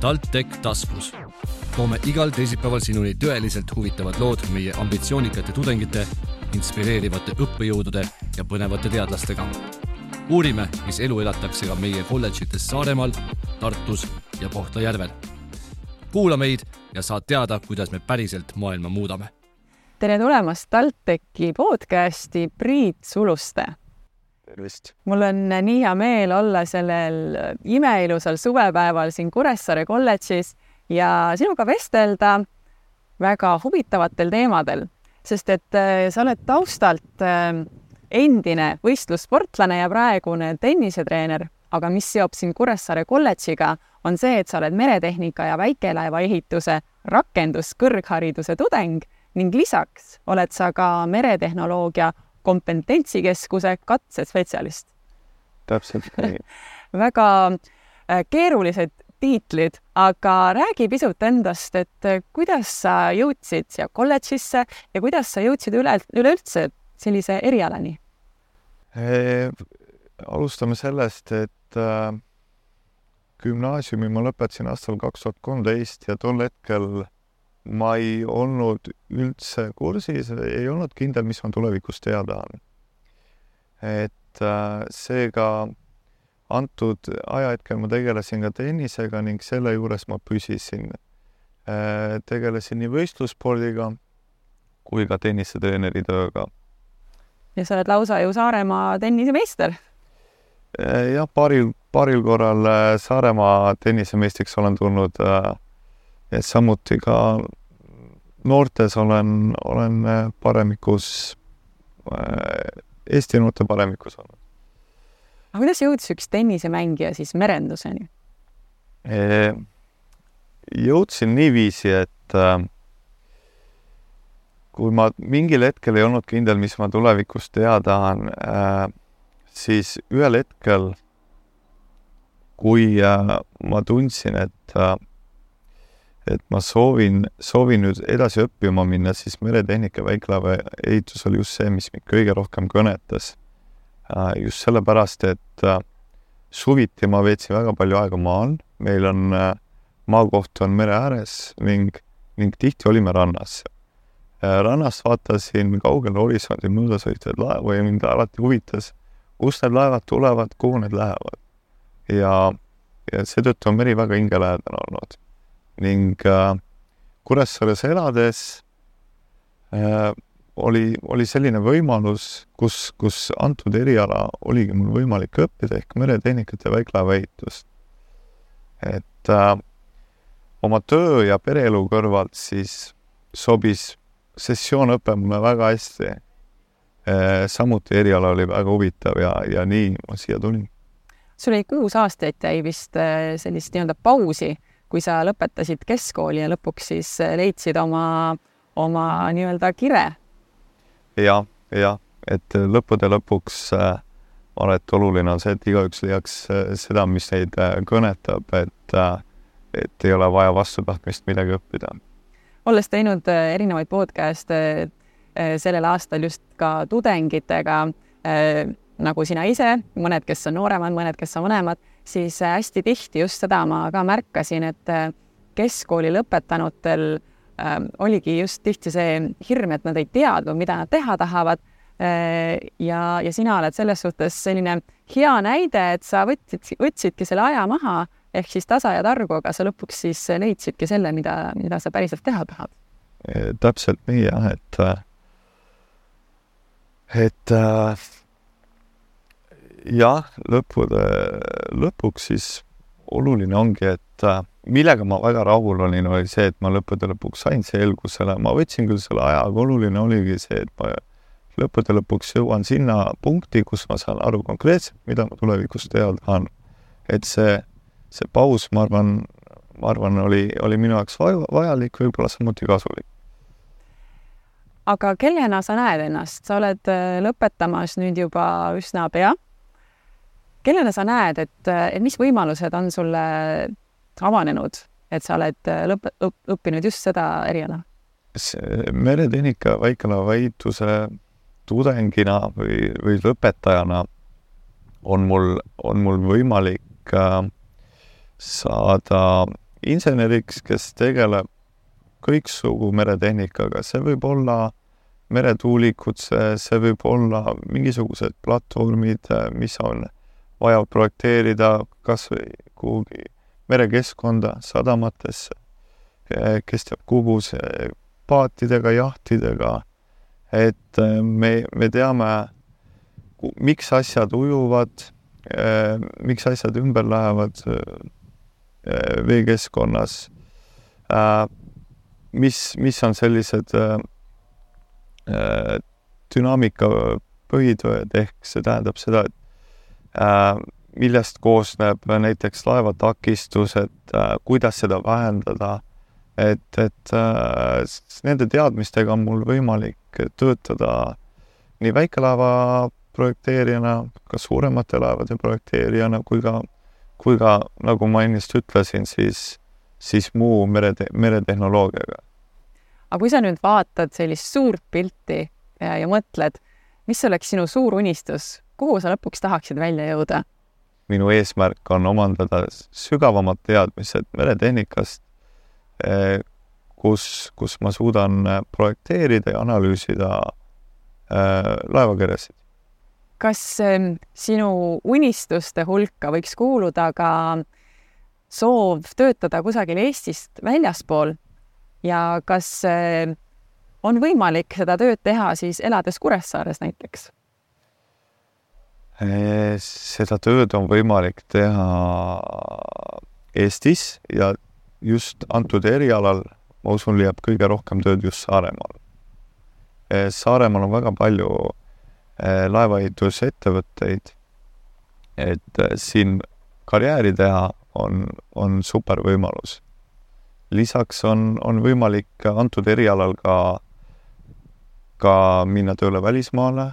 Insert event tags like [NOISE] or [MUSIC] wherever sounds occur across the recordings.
TalTech taskus. toome igal teisipäeval sinuni tõeliselt huvitavad lood meie ambitsioonikate tudengite, inspireerivate õppejõudude ja põnevate teadlastega. uurime, mis elu elatakse ka meie kolledžites Saaremaal, Tartus ja Kohtla-Järvel. kuula meid ja saad teada, kuidas me päriselt maailma muudame. tere tulemast TalTechi podcasti, Priit Suluste tervist! mul on nii hea meel olla sellel imeilusal suvepäeval siin Kuressaare kolledžis ja sinuga vestelda väga huvitavatel teemadel, sest et äh, sa oled taustalt äh, endine võistlussportlane ja praegune tennisetreener, aga mis seob sind Kuressaare kolledžiga, on see, et sa oled meretehnika ja väikelaevaehituse rakenduskõrghariduse tudeng ning lisaks oled sa ka meretehnoloogia kompetentsikeskuse katsespetsialist. täpselt nii [LAUGHS] väga äh, keerulised tiitlid, aga räägi pisut endast, et äh, kuidas sa jõudsid siia kolledžisse ja kuidas sa jõudsid üle, üleüldse sellise erialani e,? alustame sellest, et äh, gümnaasiumi ma lõpetasin aastal kaks tuhat kolmteist ja tol hetkel ma ei olnud üldse kursis, ei olnud kindel, mis ma tulevikus teha tahan. et äh, seega antud ajahetkel ma tegelesin ka tennisega ning selle juures ma püsisin äh,. tegelesin nii võistlusspordiga kui ka tennisetreeneri tööga. ja sa oled lausa ju Saaremaa tennisemeister äh,. jah, paaril, paaril korral äh, Saaremaa tennisemeistriks olen tulnud äh, et samuti ka noortes olen, olen paremikus, äh, Eesti noorte paremikus olnud. aga kuidas jõudis üks tennisemängija siis merenduseni? jõudsin niiviisi, et äh, kui ma mingil hetkel ei olnud kindel, mis ma tulevikus teha tahan, äh, siis ühel hetkel, kui ma tundsin, et et ma soovin, soovin nüüd edasi õppima minna, siis meretehnika väiklaeva ehitus oli just see, mis mind kõige rohkem kõnetas. Äh, just sellepärast, et äh, suviti ma veetsin väga palju aega maal, meil on, äh, maakoht on mere ääres ning, ning tihti olime rannas. rannast vaatasin kaugele horisondi mööda sõitvaid laevu ja mind alati huvitas, kust need laevad tulevad, kuhu need lähevad. ja, ja seetõttu on meri väga hingelähedane olnud ning äh, Kuressaares elades äh, oli, oli selline võimalus, kus, kus antud eriala oligi mul võimalik õppida ehk meretehnikat ja väiklaevaehitust. et äh, oma töö ja pereelu kõrvalt siis sobis sessioonõpe mulle väga hästi äh,. samuti eriala oli väga huvitav ja, ja nii ma siia tulin. sul oli kuus aastat jäi vist äh, sellist nii-öelda pausi kui sa lõpetasid keskkooli ja lõpuks siis leidsid oma, oma nii-öelda kire ja,. jah, jah, et lõppude lõpuks äh, arvan, et oluline on see, et igaüks leiaks äh, seda, mis neid äh, kõnetab, et äh,, et ei ole vaja vastutahtmist midagi õppida. olles teinud erinevaid podcast'e sellel aastal just ka tudengitega nagu sina ise, mõned, kes on nooremad, mõned, kes on vanemad siis äh, hästi tihti just seda ma ka märkasin, et äh, keskkooli lõpetanutel äh, oligi just tihti see hirm, et nad ei teadnud, mida nad teha tahavad äh,. ja, ja sina oled selles suhtes selline hea näide, et sa võtsid, võtsidki selle aja maha ehk siis tasa ja targu, aga sa lõpuks siis leidsidki selle, mida, mida sa päriselt teha tahad. täpselt nii jah, et et jah, lõppude, lõpuks siis oluline ongi, et äh, millega ma väga rahul olin, oli see, et ma lõppude lõpuks sain selgusele, ma võtsin küll selle aja, aga oluline oligi see, et ma lõppude lõpuks jõuan sinna punkti, kus ma saan aru konkreetselt, mida ma tulevikus teha tahan. et see, see paus, ma arvan, ma arvan, oli, oli minu jaoks vajalik, võib-olla samuti kasulik. aga kellena sa näed ennast, sa oled äh, lõpetamas nüüd juba üsna pea kellena sa näed, et, et mis võimalused on sulle avanenud, et sa oled lõp-, õppinud just seda eriala? meretehnika väikelaevaehituse tudengina või, või lõpetajana on mul, on mul võimalik äh, saada inseneriks, kes tegeleb kõiksugu meretehnikaga, see võib olla meretuulikud, see, see võib olla mingisugused platvormid, mis on vaja projekteerida kas või kuhugi merekeskkonda, sadamatesse, kes teab kuhu, see paatidega, jahtidega, et me, me teame, miks asjad ujuvad, miks asjad ümber lähevad veekeskkonnas. Mis, mis on sellised dünaamika põhitööd, ehk see tähendab seda, et millest koosneb näiteks laevatakistus, et äh, kuidas seda vähendada, et, et äh, nende teadmistega on mul võimalik töötada nii väikelaeva projekteerijana, ka suuremate laevade projekteerijana, kui ka, kui ka nagu ma ennist ütlesin, siis siis muu merete-, meretehnoloogiaga. aga kui sa nüüd vaatad sellist suurt pilti ja, ja mõtled, mis oleks sinu suur unistus, kuhu sa lõpuks tahaksid välja jõuda? minu eesmärk on omandada sügavamad teadmised meretehnikast, eh, kus, kus ma suudan projekteerida ja analüüsida äh, laevakeresid. kas äh, sinu unistuste hulka võiks kuuluda ka soov töötada kusagil Eestist väljaspool ja kas eh, on võimalik seda tööd teha siis elades Kuressaares näiteks? Eh, seda tööd on võimalik teha Eestis ja just antud erialal, ma usun, leiab kõige rohkem tööd just Saaremaal. Eh, Saaremaal on väga palju laevaehitusettevõtteid, et siin karjääri teha on, on super võimalus. lisaks on, on võimalik antud erialal ka, ka minna tööle välismaale.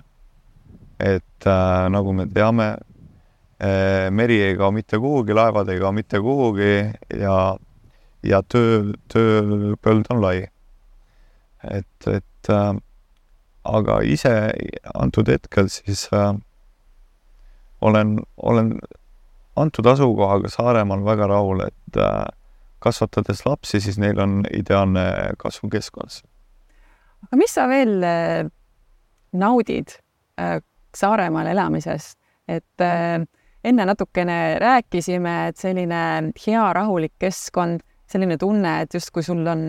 Et äh, nagu me teame äh,, meri ei kao mitte kuhugi, laevad ei kao mitte kuhugi ja, ja töö, tööpõld on lai. et, et äh, aga ise antud hetkel siis äh, olen, olen antud asukohaga Saaremaal väga rahul, et äh, kasvatades lapsi, siis neil on ideaalne kasvukeskkond. aga mis sa veel äh, naudid äh, Saaremaal elamisest, et enne natukene rääkisime, et selline hea rahulik keskkond, selline tunne, et justkui sul on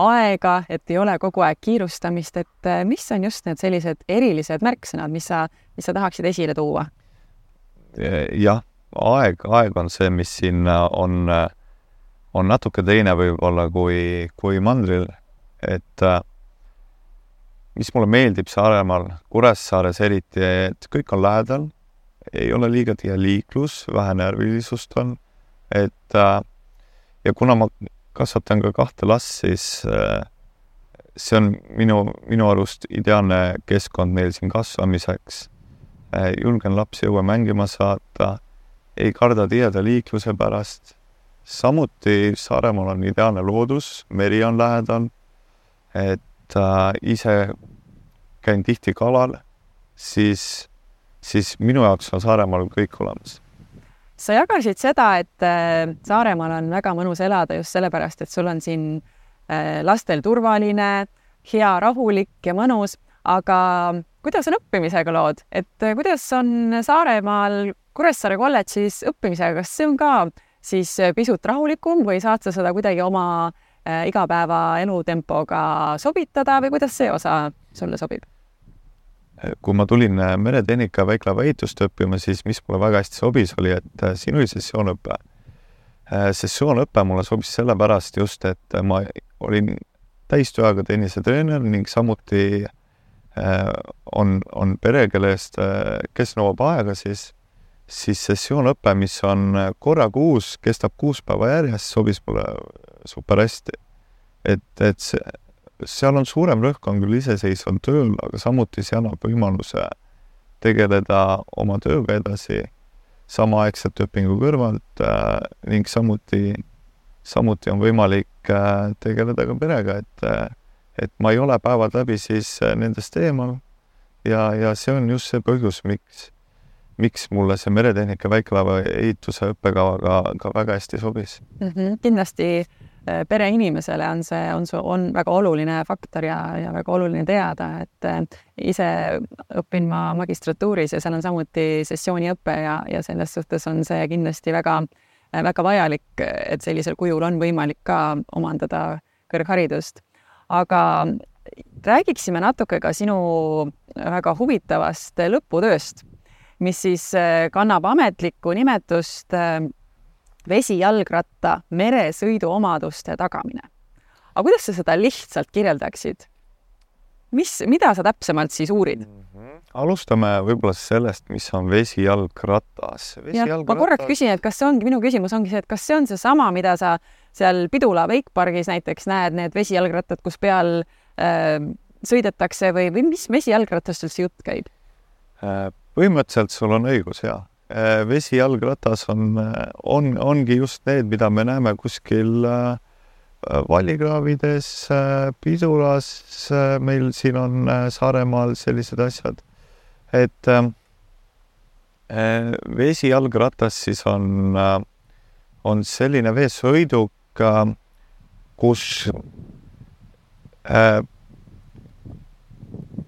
aega, et ei ole kogu aeg kiirustamist, et mis on just need sellised erilised märksõnad, mis sa, mis sa tahaksid esile tuua? jah aeg, aeg on see, mis siin on, on natuke teine võib-olla kui, kui mandril, et mis mulle meeldib Saaremaal, Kuressaares eriti, et kõik on lähedal, ei ole liiga tihe liiklus, vähe närvilisust on, et ja kuna ma kasvatan ka kahte last, siis see on minu, minu arust ideaalne keskkond neil siin kasvamiseks. julgen lapsi õue mängima saata ei karda tiheda liikluse pärast. samuti Saaremaal on ideaalne loodus, meri on lähedal. et äh, ise käin tihti kalal, siis, siis minu jaoks on Saaremaal kõik olemas. Sa jagasid seda, et äh, Saaremaal on väga mõnus elada just sellepärast, et sul on siin äh, lastel turvaline, hea, rahulik ja mõnus, aga kuidas on õppimisega lood, et äh, kuidas on Saaremaal Kuressaare kolledžis õppimisega, kas see on ka siis äh, pisut rahulikum või saad sa seda kuidagi oma äh, igapäevaelu tempoga sobitada või kuidas see osa sulle sobib? kui ma tulin äh, meretehnika väiklava ehitust õppima, siis mis mulle väga hästi sobis, oli, et äh, siin oli sessioonõpe. sessioonõpe mulle sobis sellepärast just, et ma olin täistööaega tennisetreener ning samuti on, on pere, kelle eest, kes nõuab aega, siis siis sessioonõpe, mis on korra kuus, kestab kuus päeva järjest, sobis mulle super hästi. et, et see, seal on suurem rõhk on küll iseseisval tööl, aga samuti see annab võimaluse tegeleda oma tööga edasi samaaegselt õpingu kõrvalt äh, ning samuti, samuti on võimalik äh, tegeleda ka perega, et äh, et ma ei ole päevad läbi siis äh, nendest eemal ja, ja see on just see põhjus, miks miks mulle see meretehnika väikelaeva ehituse õppekava ka, ka väga hästi sobis mm. -hmm. kindlasti pereinimesele on see, on on väga oluline faktor ja, ja väga oluline teada, et äh, ise õpin ma magistratuuris ja seal on samuti sessiooniõpe ja, ja selles suhtes on see kindlasti väga, väga vajalik, et sellisel kujul on võimalik ka omandada kõrgharidust. aga räägiksime natuke ka sinu väga huvitavast lõputööst mis siis äh, kannab ametlikku nimetust äh, vesijalgratta meresõidu omaduste tagamine. aga kuidas sa seda lihtsalt kirjeldaksid? mis, mida sa täpsemalt siis uurid mm? -hmm. alustame võib-olla sellest, mis on vesijalgratas. ma korraks küsin, et kas see ongi, minu küsimus ongi see, et kas see on seesama, mida sa seal Pidula Wakepargis näiteks näed, need vesijalgrattad, kus peal äh, sõidetakse või, või mis vesijalgratast üldse jutt käib äh,? põhimõtteliselt sul on õigus ja vesijalgratas on, äh, on, ongi just need, mida me näeme kuskil äh, vallikraavides, pidulas, meil siin on Saaremaal sellised asjad. et vesijalgratas siis on, on selline veesõiduk, kus äh,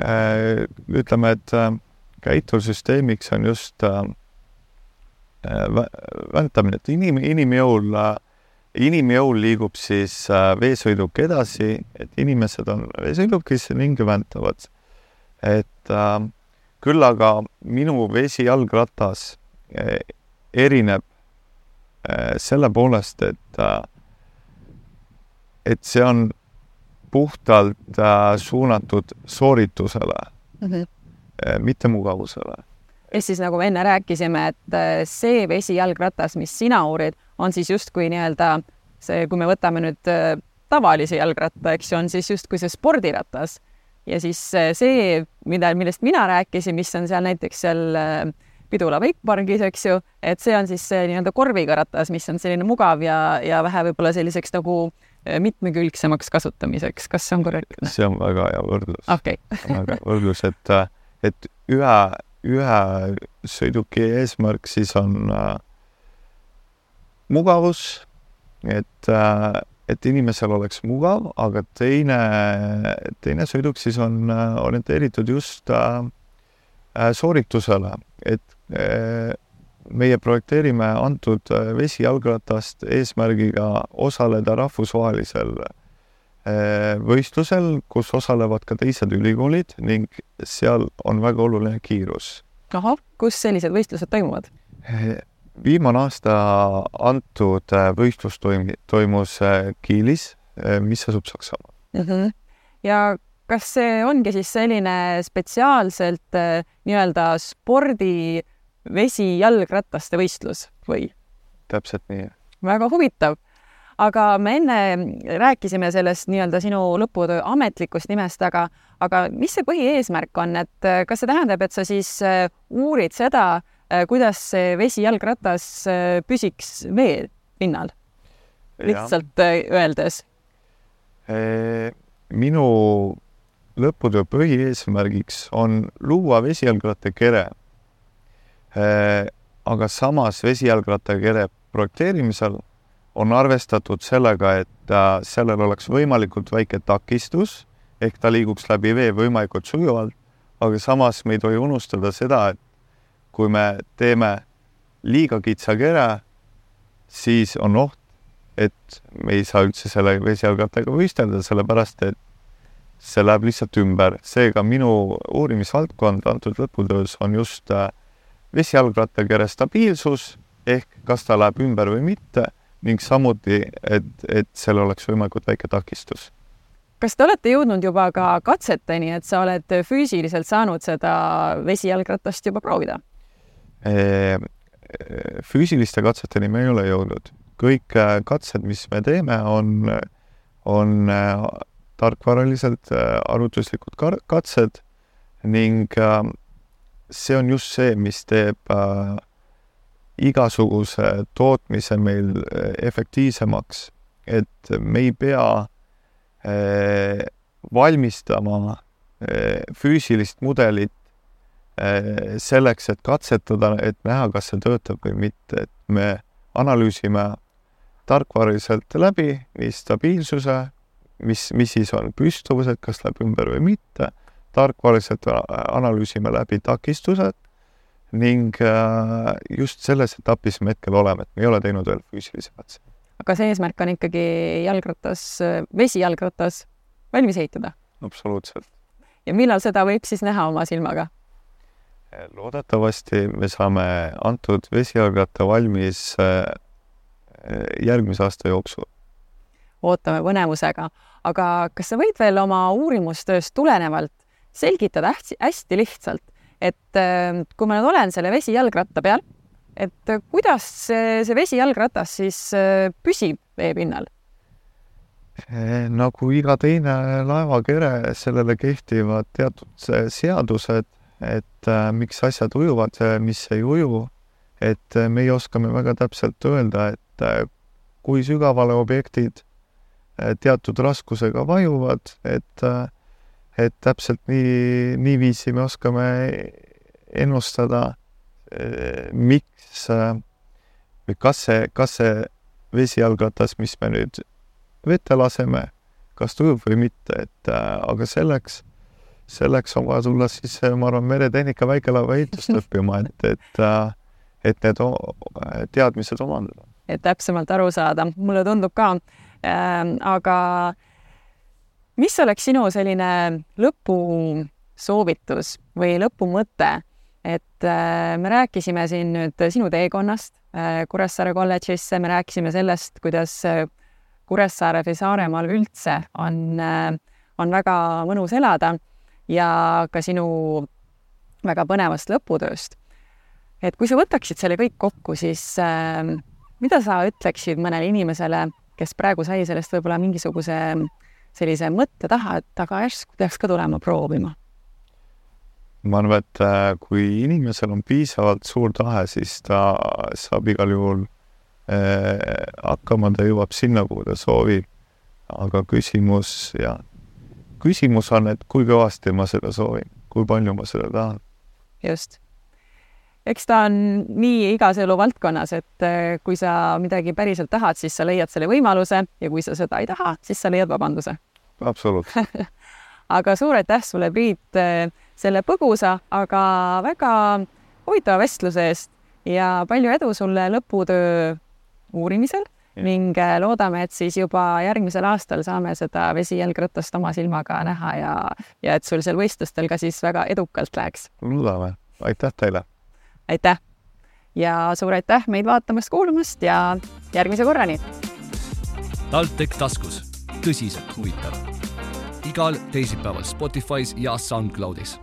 äh, ütleme, et käituvussüsteemiks on just äh, äh väntamine, et inim, inimjõul äh,, inimjõul liigub siis äh, veesõiduk edasi, et inimesed on veesõidukis ning väntavad. et küll aga minu vesijalgratas erineb selle poolest, et et see on puhtalt suunatud sooritusele mm. -hmm mitte mugavusele. Ehk siis nagu me enne rääkisime, et äh, see vesijalgratas, mis sina uurid, on siis justkui nii-öelda see, kui me võtame nüüd äh, tavalise jalgratta, eks ju, on siis justkui see spordiratas ja siis see, mida, millest mina rääkisin, mis on seal näiteks seal Pidula Wakepargis, eks ju, et see on siis see nii-öelda korviga ratas, mis on selline mugav ja, ja vähe võib-olla selliseks nagu mitmekülgsemaks kasutamiseks, kas see on korrektne? see on väga hea võrdlus okay. väga hea võrdlus, et et ühe, ühe sõiduki eesmärk siis on äh, mugavus, et äh,, et inimesel oleks mugav, aga teine, teine sõiduk siis on äh, orienteeritud just sooritusele, et meie projekteerime antud vesijalgratast eesmärgiga osaleda rahvusvahelisel võistlusel, kus osalevad ka teised ülikoolid ning seal on väga oluline kiirus. ahah, kus sellised võistlused toimuvad? Äh, viimane aasta antud äh, võistlus toim-, toimus Kiilis, mis asub Saksamaal mm. -hmm. ja kas see ongi siis selline spetsiaalselt nii-öelda spordi vesijalgrataste võistlus või? täpselt nii. väga huvitav aga me enne rääkisime sellest nii-öelda sinu lõputöö ametlikust nimest, aga, aga mis see põhieesmärk on, et äh, kas see tähendab, et sa siis äh, uurid seda, äh, kuidas see vesijalgratas püsiks vee pinnal? lihtsalt öeldes. minu lõputöö põhieesmärgiks on luua vesijalgrattakere. aga samas vesijalgrattakere projekteerimisel on arvestatud sellega, et äh, sellel oleks võimalikult väike takistus ehk ta liiguks läbi vee võimalikult sujuvalt, aga samas me ei tohi unustada seda, et kui me teeme liiga kitsa kere, siis on oht, et me ei saa üldse selle vesijalgrattaga võistelda, sellepärast et see läheb lihtsalt ümber. seega minu uurimisvaldkond antud lõputöös on just äh, vesijalgrattakere stabiilsus ehk kas ta läheb ümber või mitte ning samuti, et, et seal oleks võimalikult väike takistus. kas te olete jõudnud juba ka katseteni, et sa oled füüsiliselt saanud seda vesijalgratast juba proovida? füüsiliste katseteni me ei ole jõudnud. kõik äh, katsed, mis me teeme, on, on äh, tarkvaraliselt äh, arvutuslikud katsed ning see on just see, mis teeb äh, igasuguse tootmise meil eh, efektiivsemaks, et me ei pea eh, valmistama eh, füüsilist mudelit selleks, et katsetada, et näha, kas see töötab või mitte, et me analüüsime tarkvaraliselt läbi nii stabiilsuse, mis, mis siis on püstuvused, kas läheb ümber või mitte, tarkvaraliselt analüüsime läbi takistused ning äh, just selles etapis me hetkel oleme, et me ei ole teinud veel füüsilisi katseid. aga see eesmärk on ikkagi jalgratas, vesijalgratas valmis ehitada? absoluutselt. ja millal seda võib siis näha oma silmaga? loodetavasti me saame antud vesijalgratta valmis äh, järgmise aasta jooksul. ootame põnevusega, aga kas sa võid veel oma uurimustööst tulenevalt selgitada hästi, hästi lihtsalt, et äh, kui ma nüüd olen selle vesijalgratta peal, et äh, kuidas see, see vesijalgratas siis äh, püsib veepinnal? nagu iga teine laevakere, sellele kehtivad teatud seadused, et miks asjad ujuvad, mis ei uju. et meie oskame väga täpselt öelda, et kui sügavale objektid teatud raskusega vajuvad, et et täpselt nii, niiviisi me oskame ennustada, eh, miks või kas see, kas see vesijalgratas, mis me nüüd vette laseme, kas ta ujub või mitte, et äh, aga selleks, selleks on vaja tulla siis, ma arvan, meretehnika väikelaeva ehitust õppima, et, et, et need teadmised omandada. et täpsemalt aru saada, mulle tundub ka äh,, aga mis oleks sinu selline lõpusoovitus või lõpumõte, et äh, me rääkisime siin nüüd sinu teekonnast äh, Kuressaare kolledžisse, me rääkisime sellest, kuidas äh, Kuressaare või Saaremaal üldse on, on väga mõnus elada ja ka sinu väga põnevast lõputööst. et kui sa võtaksid selle kõik kokku, siis mida sa ütleksid mõnele inimesele, kes praegu sai sellest võib-olla mingisuguse sellise mõtte taha, et aga järsku peaks ka tulema proovima? ma arvan, et äh, kui inimesel on piisavalt suur tahe, siis ta saab igal juhul eh, hakkama, ta jõuab sinna, kuhu ta soovib. aga küsimus ja küsimus on, et kui kõvasti ma seda soovin, kui palju ma seda tahan. just eks ta on nii igas eluvaldkonnas, et eh, kui sa midagi päriselt tahad, siis sa leiad selle võimaluse ja kui sa seda ei taha, siis sa leiad vabanduse. absoluutselt [LAUGHS] aga suur aitäh sulle, Priit, eh, selle põgusa, aga väga huvitava vestluse eest ja palju edu sulle lõputöö uurimisel ja. ning eh, loodame, et siis juba järgmisel aastal saame seda vesijalgratast oma silmaga näha ja, ja et sul seal võistlustel ka siis väga edukalt läheks. loodame, aitäh teile aitäh! ja suur aitäh meid vaatamast-kuulamast ja järgmise korrani! TalTech taskus, tõsiselt huvitav. igal teisipäeval Spotify's ja SoundCloudis